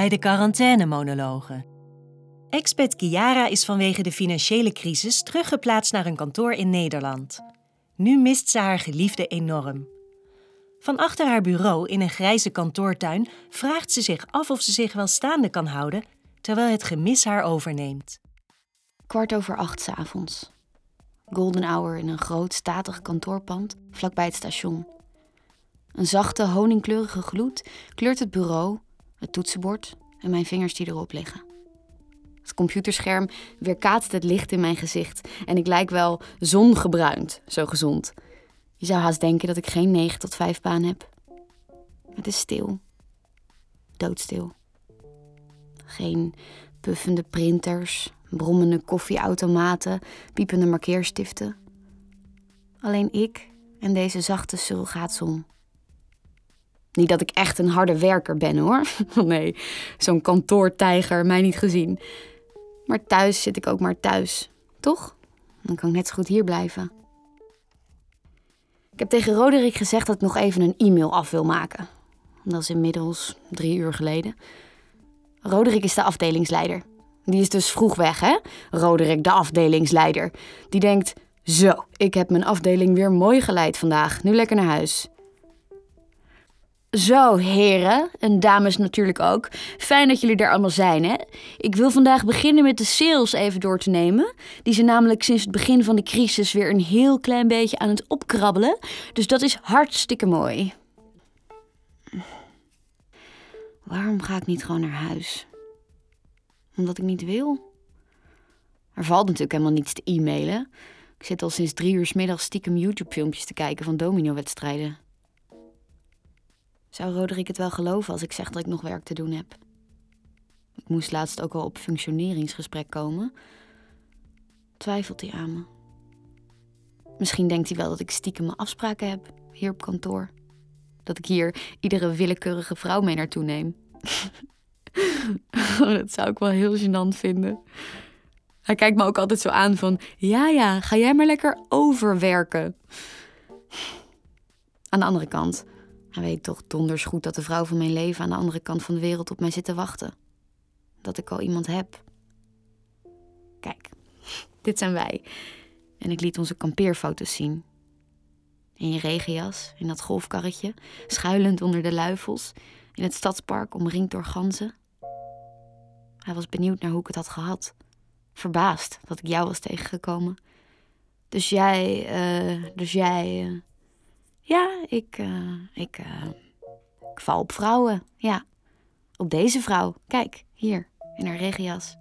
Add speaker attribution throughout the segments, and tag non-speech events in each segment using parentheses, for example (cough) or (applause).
Speaker 1: Bij de quarantainemonologen. Expat Kiara is vanwege de financiële crisis teruggeplaatst naar een kantoor in Nederland. Nu mist ze haar geliefde enorm. Van achter haar bureau in een grijze kantoortuin vraagt ze zich af of ze zich wel staande kan houden terwijl het gemis haar overneemt.
Speaker 2: Kwart over acht 's avonds. Golden hour in een groot statig kantoorpand vlakbij het station. Een zachte honingkleurige gloed kleurt het bureau, het toetsenbord en mijn vingers die erop liggen. Het computerscherm weerkaatst het licht in mijn gezicht en ik lijk wel zongebruind, zo gezond. Je zou haast denken dat ik geen 9 tot 5 baan heb. Het is stil. Doodstil. Geen puffende printers, brommende koffieautomaten, piepende markeerstiften. Alleen ik en deze zachte surrogaatzon. Niet dat ik echt een harde werker ben hoor. (laughs) Nee, zo'n kantoortijger, mij niet gezien. Maar thuis zit ik ook maar thuis, toch? Dan kan ik net zo goed hier blijven. Ik heb tegen Roderick gezegd dat ik nog even een e-mail af wil maken. Dat is inmiddels drie uur geleden. Roderick is de afdelingsleider. Die is dus vroeg weg, hè? Roderick, de afdelingsleider. Die denkt: Zo, ik heb mijn afdeling weer mooi geleid vandaag. Nu lekker naar huis. Zo, heren en dames natuurlijk ook. Fijn dat jullie er allemaal zijn, hè? Ik wil vandaag beginnen met de sales even door te nemen. Die zijn namelijk sinds het begin van de crisis weer een heel klein beetje aan het opkrabbelen. Dus dat is hartstikke mooi. Waarom ga ik niet gewoon naar huis? Omdat ik niet wil? Er valt natuurlijk helemaal niets te e-mailen. Ik zit al sinds drie uur 's middags stiekem YouTube-filmpjes te kijken van domino-wedstrijden. Zou Roderick het wel geloven als ik zeg dat ik nog werk te doen heb? Ik moest laatst ook al op functioneringsgesprek komen. Twijfelt hij aan me? Misschien denkt hij wel dat ik stiekem mijn afspraken heb hier op kantoor. Dat ik hier iedere willekeurige vrouw mee naartoe neem. (laughs) Oh, dat zou ik wel heel gênant vinden. Hij kijkt me ook altijd zo aan van... Ja, ja, ga jij maar lekker overwerken. Aan de andere kant... Hij weet toch donders goed dat de vrouw van mijn leven... aan de andere kant van de wereld op mij zit te wachten. Dat ik al iemand heb. Kijk, (laughs) dit zijn wij. En ik liet onze kampeerfoto's zien. In je regenjas, in dat golfkarretje... schuilend onder de luifels... in het stadspark omringd door ganzen... Hij was benieuwd naar hoe ik het had gehad. Verbaasd dat ik jou was tegengekomen. Dus jij, eh, dus jij. eh, ja, ik, eh, ik, eh, ik val op vrouwen. Ja, op deze vrouw. Kijk, hier, in haar regenjas.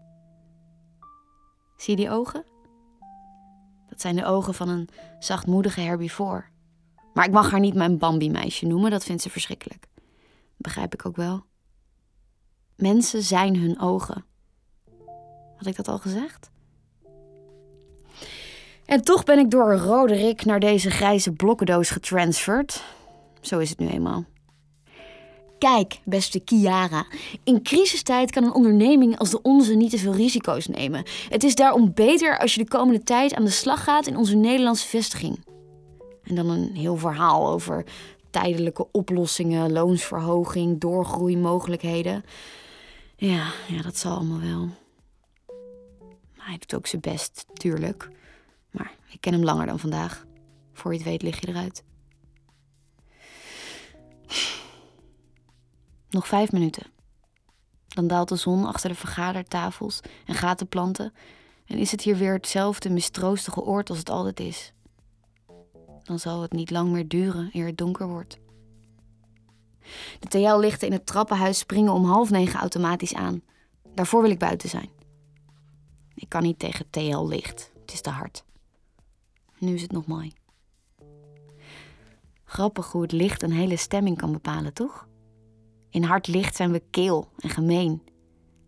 Speaker 2: Zie je die ogen? Dat zijn de ogen van een zachtmoedige herbivoor. Maar ik mag haar niet mijn Bambi-meisje noemen, dat vindt ze verschrikkelijk. Begrijp ik ook wel. Mensen zijn hun ogen. Had ik dat al gezegd? En toch ben ik door Roderick naar deze grijze blokkendoos getransferd. Zo is het nu eenmaal. Kijk, beste Kiara. In crisistijd kan een onderneming als de onze niet te veel risico's nemen. Het is daarom beter als je de komende tijd aan de slag gaat in onze Nederlandse vestiging. En dan een heel verhaal over tijdelijke oplossingen, loonsverhoging, doorgroeimogelijkheden. Ja, ja, dat zal allemaal wel. Hij doet ook zijn best, tuurlijk. Maar ik ken hem langer dan vandaag. Voor je het weet lig je eruit. Nog vijf minuten. Dan daalt de zon achter de vergadertafels en gatenplanten. En is het hier weer hetzelfde mistroostige oord als het altijd is. Dan zal het niet lang meer duren eer het donker wordt. De TL-lichten in het trappenhuis springen om half negen automatisch aan. Daarvoor wil ik buiten zijn. Ik kan niet tegen TL-licht. Het is te hard. Nu is het nog mooi. Grappig hoe het licht een hele stemming kan bepalen, toch? In hard licht zijn we keel en gemeen.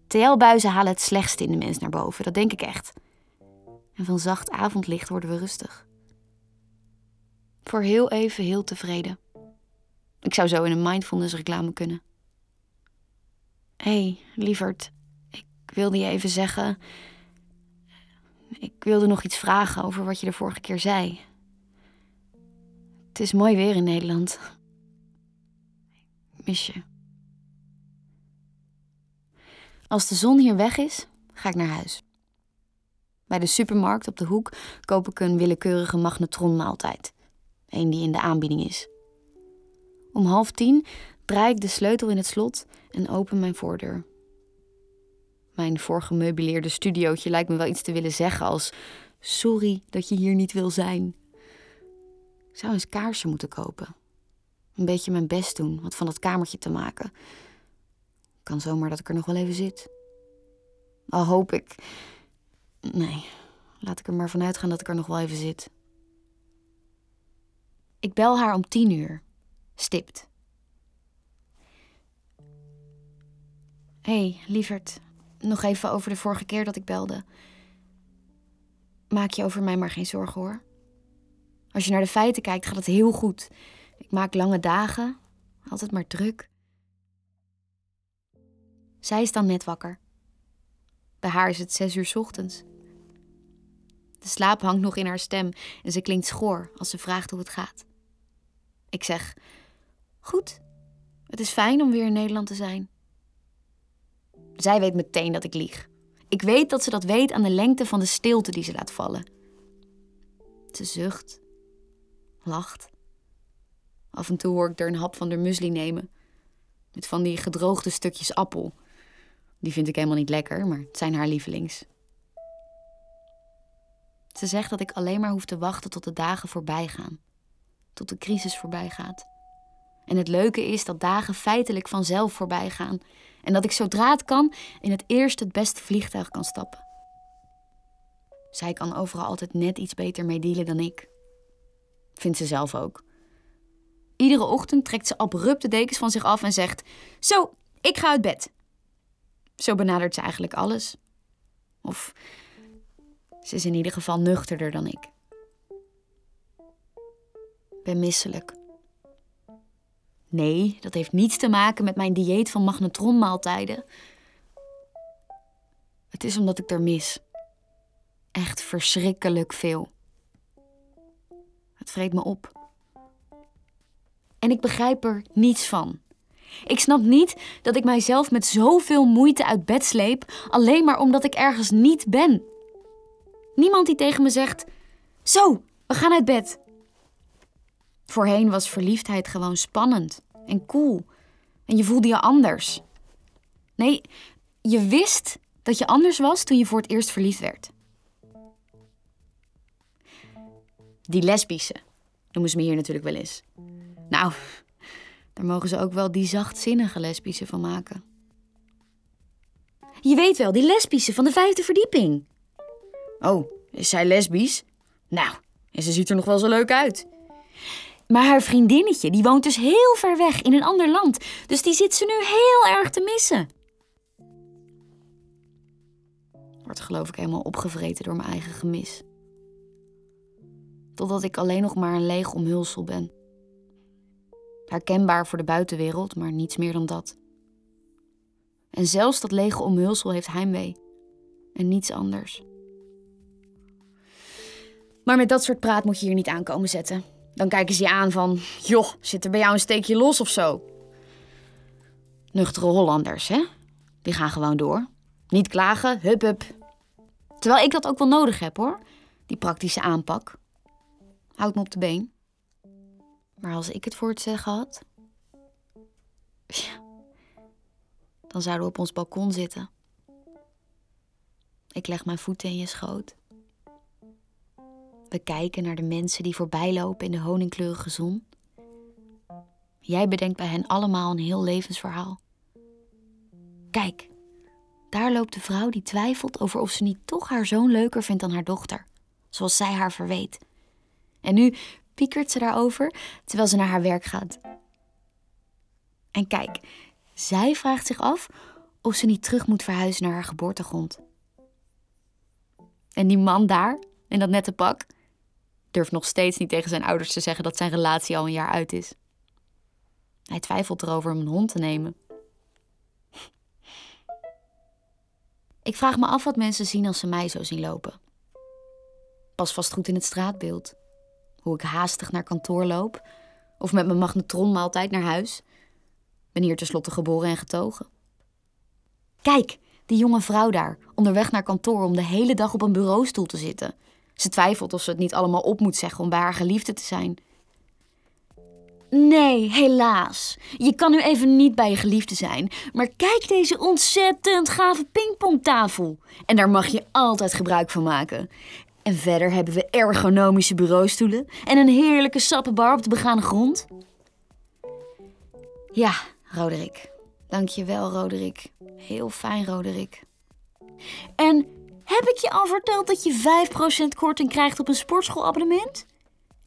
Speaker 2: TL-buizen halen het slechtste in de mens naar boven, dat denk ik echt. En van zacht avondlicht worden we rustig. Voor heel even heel tevreden. Ik zou zo in een mindfulness reclame kunnen. Hé, hey, lieverd, ik wilde je even zeggen. Ik wilde nog iets vragen over wat je de vorige keer zei. Het is mooi weer in Nederland. Ik mis je. Als de zon hier weg is, ga ik naar huis. Bij de supermarkt op de hoek koop ik een willekeurige magnetronmaaltijd. Een die in de aanbieding is. Om half tien draai ik de sleutel in het slot en open mijn voordeur. Mijn voorgemeubileerde studiootje lijkt me wel iets te willen zeggen als... Sorry dat je hier niet wil zijn. Ik zou eens kaarsen moeten kopen. Een beetje mijn best doen wat van dat kamertje te maken. Kan zomaar dat ik er nog wel even zit. Al hoop ik. Nee, laat ik er maar vanuit gaan dat ik er nog wel even zit. Ik bel haar om tien uur. Stipt. Hé, hey, lieverd. Nog even over de vorige keer dat ik belde. Maak je over mij maar geen zorgen hoor. Als je naar de feiten kijkt, gaat het heel goed. Ik maak lange dagen, altijd maar druk. Zij is dan net wakker. Bij haar is het zes uur ochtends. De slaap hangt nog in haar stem en ze klinkt schoor als ze vraagt hoe het gaat. Ik zeg: Goed, het is fijn om weer in Nederland te zijn. Zij weet meteen dat ik lieg. Ik weet dat ze dat weet aan de lengte van de stilte die ze laat vallen. Ze zucht, lacht. Af en toe hoor ik er een hap van de muesli nemen. Met van die gedroogde stukjes appel. Die vind ik helemaal niet lekker, maar het zijn haar lievelings. Ze zegt dat ik alleen maar hoef te wachten tot de dagen voorbij gaan. Tot de crisis voorbij gaat. En het leuke is dat dagen feitelijk vanzelf voorbij gaan. En dat ik zodra het kan in het eerst het beste vliegtuig kan stappen. Zij kan overal altijd net iets beter mee dealen dan ik. Vindt ze zelf ook. Iedere ochtend trekt ze abrupt de dekens van zich af en zegt: Zo, ik ga uit bed. Zo benadert ze eigenlijk alles. Of ze is in ieder geval nuchterder dan ik. Ik ben misselijk. Nee, dat heeft niets te maken met mijn dieet van magnetronmaaltijden. Het is omdat ik er mis. Echt verschrikkelijk veel. Het vreet me op. En ik begrijp er niets van. Ik snap niet dat ik mijzelf met zoveel moeite uit bed sleep, alleen maar omdat ik ergens niet ben. Niemand die tegen me zegt: Zo, we gaan uit bed. Voorheen was verliefdheid gewoon spannend en cool. En je voelde je anders. Nee, je wist dat je anders was toen je voor het eerst verliefd werd. Die lesbische noemen ze me hier natuurlijk wel eens. Nou, daar mogen ze ook wel die zachtzinnige lesbische van maken. Je weet wel, die lesbische van de vijfde verdieping. Oh, is zij lesbisch? Nou, en ze ziet er nog wel zo leuk uit. Maar haar vriendinnetje, die woont dus heel ver weg in een ander land. Dus die zit ze nu heel erg te missen. Wordt geloof ik helemaal opgevreten door mijn eigen gemis. Totdat ik alleen nog maar een leeg omhulsel ben. Herkenbaar voor de buitenwereld, maar niets meer dan dat. En zelfs dat lege omhulsel heeft heimwee. En niets anders. Maar met dat soort praat moet je hier niet aankomen zetten. Dan kijken ze je aan van, joh, zit er bij jou een steekje los of zo? Nuchtere Hollanders, hè? Die gaan gewoon door. Niet klagen, hup hup. Terwijl ik dat ook wel nodig heb, hoor. Die praktische aanpak. Houd me op de been. Maar als ik het voor het zeggen had... Ja, dan zouden we op ons balkon zitten. Ik leg mijn voeten in je schoot. We kijken naar de mensen die voorbijlopen in de honingkleurige zon. Jij bedenkt bij hen allemaal een heel levensverhaal. Kijk, daar loopt de vrouw die twijfelt over of ze niet toch haar zoon leuker vindt dan haar dochter, zoals zij haar verweet. En nu piekert ze daarover terwijl ze naar haar werk gaat. En kijk, zij vraagt zich af of ze niet terug moet verhuizen naar haar geboortegrond. En die man daar, in dat nette pak, durft nog steeds niet tegen zijn ouders te zeggen dat zijn relatie al een jaar uit is. Hij twijfelt erover om een hond te nemen. Ik vraag me af wat mensen zien als ze mij zo zien lopen. Pas vast goed in het straatbeeld. Hoe ik haastig naar kantoor loop. Of met mijn magnetronmaaltijd naar huis. Ben hier tenslotte geboren en getogen. Kijk, Die jonge vrouw daar, onderweg naar kantoor om de hele dag op een bureaustoel te zitten. Ze twijfelt of ze het niet allemaal op moet zeggen om bij haar geliefde te zijn. Nee, helaas. Je kan nu even niet bij je geliefde zijn. Maar kijk deze ontzettend gave pingpongtafel. En daar mag je altijd gebruik van maken. En verder hebben we ergonomische bureaustoelen en een heerlijke sappenbar op de begane grond. Ja, Roderick. Dank je wel, Roderick. Heel fijn, Roderick. En heb ik je al verteld dat je 5% korting krijgt op een sportschoolabonnement?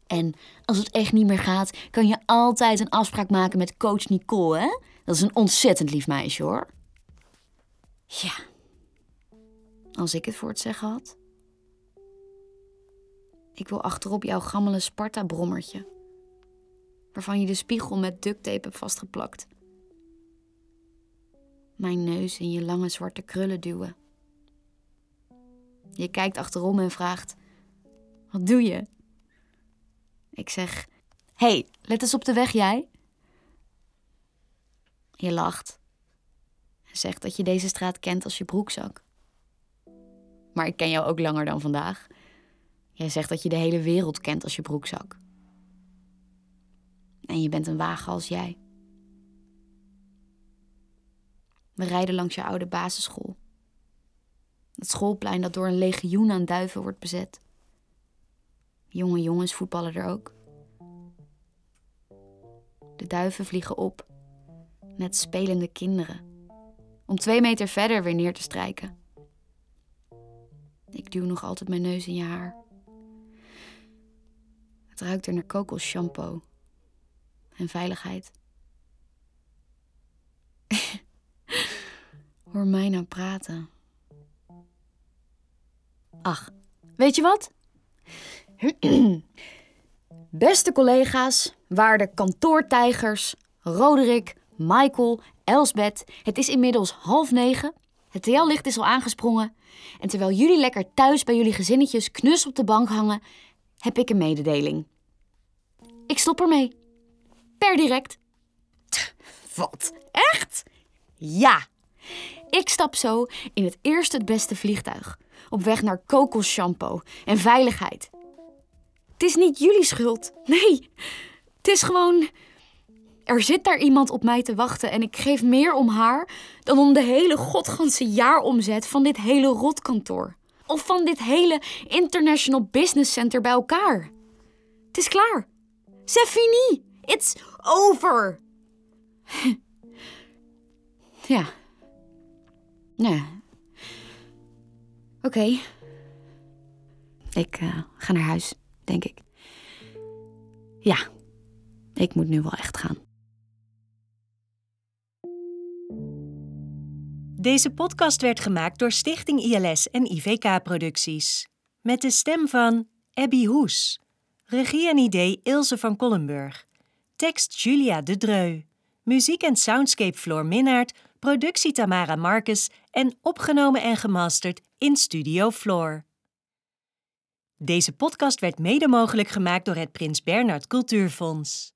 Speaker 2: En als het echt niet meer gaat, kan je altijd een afspraak maken met coach Nicole, hè? Dat is een ontzettend lief meisje, hoor. Ja. Als ik het voor het zeggen had. Ik wil achterop jouw gammele Sparta-brommertje. Waarvan je de spiegel met ducttape hebt vastgeplakt. Mijn neus in je lange zwarte krullen duwen. Je kijkt achterom en vraagt: Wat doe je? Ik zeg: hey, let eens op de weg, jij. Je lacht en zegt dat je deze straat kent als je broekzak. Maar ik ken jou ook langer dan vandaag. Jij zegt dat je de hele wereld kent als je broekzak. En je bent een wagen als jij. We rijden langs je oude basisschool. Het schoolplein dat door een legioen aan duiven wordt bezet. Jonge jongens voetballen er ook. De duiven vliegen op, net spelende kinderen, om twee meter verder weer neer te strijken. Ik duw nog altijd mijn neus in je haar. Het ruikt er naar kokosshampoo en veiligheid. (laughs) Hoor mij nou praten. Ach, weet je wat? (clears throat) Beste collega's, waarde kantoortijgers, Roderick, Michael, Elsbeth, het is inmiddels half negen. Het TL-licht is al aangesprongen. En terwijl jullie lekker thuis bij jullie gezinnetjes knus op de bank hangen, heb ik een mededeling. Ik stop ermee. Per direct. Wat? Echt? Ja. Ik stap zo in het eerste het beste vliegtuig. Op weg naar kokosshampoo en veiligheid. Het is niet jullie schuld. Nee. Het is gewoon. Er zit daar iemand op mij te wachten en ik geef meer om haar dan om de hele godganse jaaromzet van dit hele rotkantoor. Of van dit hele International Business Center bij elkaar. Het is klaar. C'est fini. It's over. (laughs) ja. Nee. Oké. Ik uh, ga naar huis, denk ik. Ja, ik moet nu wel echt gaan.
Speaker 1: Deze podcast werd gemaakt door Stichting ILS en IVK Producties. Met de stem van Abby Hoes. Regie en idee Ilse van Kollenburg. Tekst Julia de Dreu. Muziek en soundscape Floor Minnaert. Productie Tamara Marcus. En opgenomen en gemasterd in Studio Floor. Deze podcast werd mede mogelijk gemaakt door het Prins Bernhard Cultuurfonds.